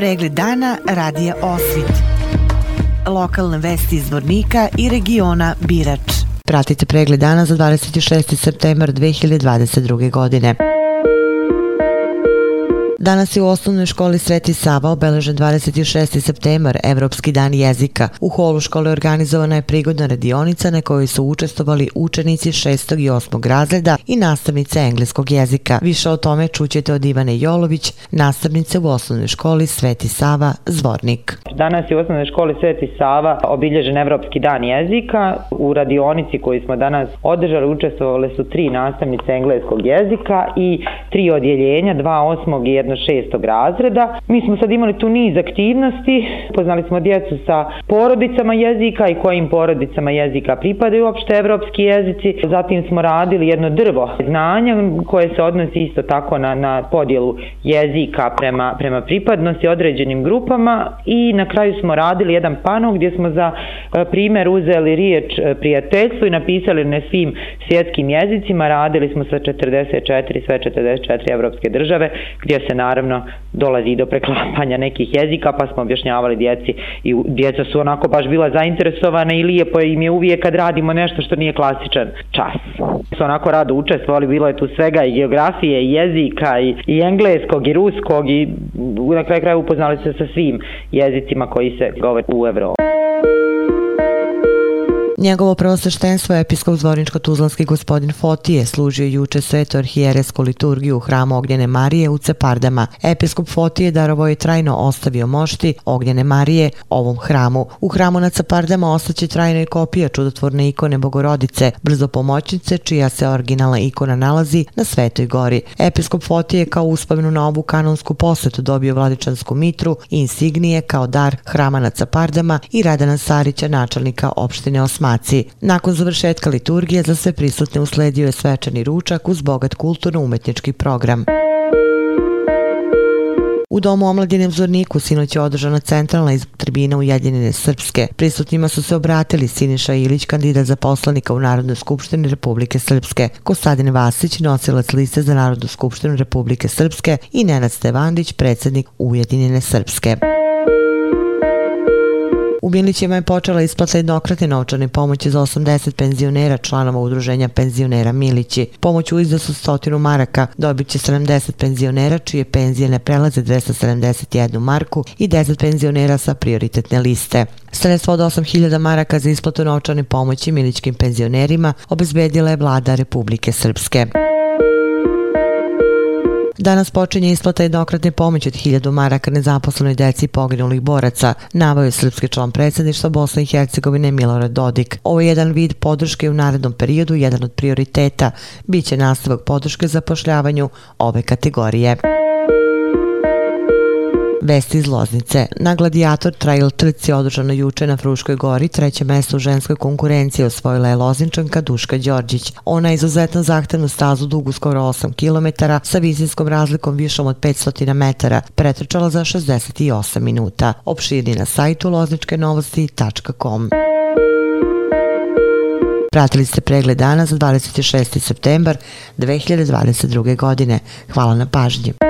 Pregled dana radija Osvit. Lokalne vesti iz Vornika i regiona Birač. Pratite pregled dana za 26. septembar 2022. godine. Danas je u osnovnoj školi Sveti Sava obeležen 26. septembar, Evropski dan jezika. U holu škole organizovana je prigodna radionica na kojoj su učestovali učenici 6. i 8. razreda i nastavnice engleskog jezika. Više o tome čućete od Ivane Jolović, nastavnice u osnovnoj školi Sveti Sava, Zvornik. Danas je u osnovnoj školi Sveti Sava obilježen Evropski dan jezika. U radionici koju smo danas održali učestvovali su tri nastavnice engleskog jezika i tri odjeljenja, dva osmog i jedno šestog razreda. Mi smo sad imali tu niz aktivnosti, poznali smo djecu sa porodicama jezika i kojim porodicama jezika pripadaju uopšte evropski jezici. Zatim smo radili jedno drvo znanja koje se odnosi isto tako na, na podjelu jezika prema, prema pripadnosti određenim grupama i na kraju smo radili jedan pano gdje smo za e, primjer uzeli riječ e, prijateljstvo i napisali na svim svjetskim jezicima. Radili smo sa 44, sve 44 evropske države gdje se naravno dolazi do preklapanja nekih jezika, pa smo objašnjavali djeci i djeca su onako baš bila zainteresovana i lijepo im je uvijek kad radimo nešto što nije klasičan čas. Su onako rado učestvovali, bilo je tu svega i geografije, i jezika, i, i engleskog, i ruskog, i na kraju kraju upoznali se sa svim jezicima koji se govore u Evropi. Njegovo prvosteštenstvo episkop zvorničko-tuzlanski gospodin Fotije služio juče svetu arhijeresku liturgiju u hramu Ognjene Marije u Cepardama. Episkop Fotije darovo je trajno ostavio mošti Ognjene Marije ovom hramu. U hramu na Cepardama ostaće trajno i kopija čudotvorne ikone Bogorodice, brzo pomoćnice, čija se originalna ikona nalazi na Svetoj gori. Episkop Fotije kao uspavnu na ovu kanonsku posetu dobio vladičansku mitru i insignije kao dar hrama na Cepardama i Radana Sarića, načelnika opštine Osmana konzumacije. Nakon završetka liturgije za sve prisutne usledio je svečani ručak uz bogat kulturno-umetnički program. U domu omladine u Zorniku sinoć je održana centralna iz tribina Ujedinjene Srpske. Prisutnima su se obratili Siniša Ilić, kandidat za poslanika u Narodnoj skupštini Republike Srpske, Kostadin Vasić, nosilac liste za Narodnu skupštinu Republike Srpske i Nenad Stevandić, predsjednik Ujedinjene Srpske. U Milićima je počela isplata jednokratne novčane pomoći za 80 penzionera članova udruženja penzionera Milići. Pomoć u iznosu 100 maraka dobit će 70 penzionera čije penzije ne prelaze 271 marku i 10 penzionera sa prioritetne liste. Sredstvo od 8000 maraka za isplatu novčane pomoći milićkim penzionerima obezbedila je vlada Republike Srpske. Danas počinje isplata jednokratne pomoći od 1000 maraka nezaposlenoj deci poginulih boraca, navao je srpski član predsjedništva Bosne i Hercegovine Milorad Dodik. Ovo je jedan vid podrške u narednom periodu, jedan od prioriteta. Biće nastavak podrške za pošljavanju ove kategorije. Vesti iz Loznice. Na gladijator trail trci održano juče na Fruškoj gori, treće mesto u ženskoj konkurenciji osvojila je Lozničanka Duška Đorđić. Ona je izuzetno zahtevnu stazu dugu skoro 8 km sa vizinskom razlikom višom od 500 metara pretrčala za 68 minuta. Opširni na sajtu lozničkenovosti.com. Pratili ste pregled dana za 26. septembar 2022. godine. Hvala na pažnji.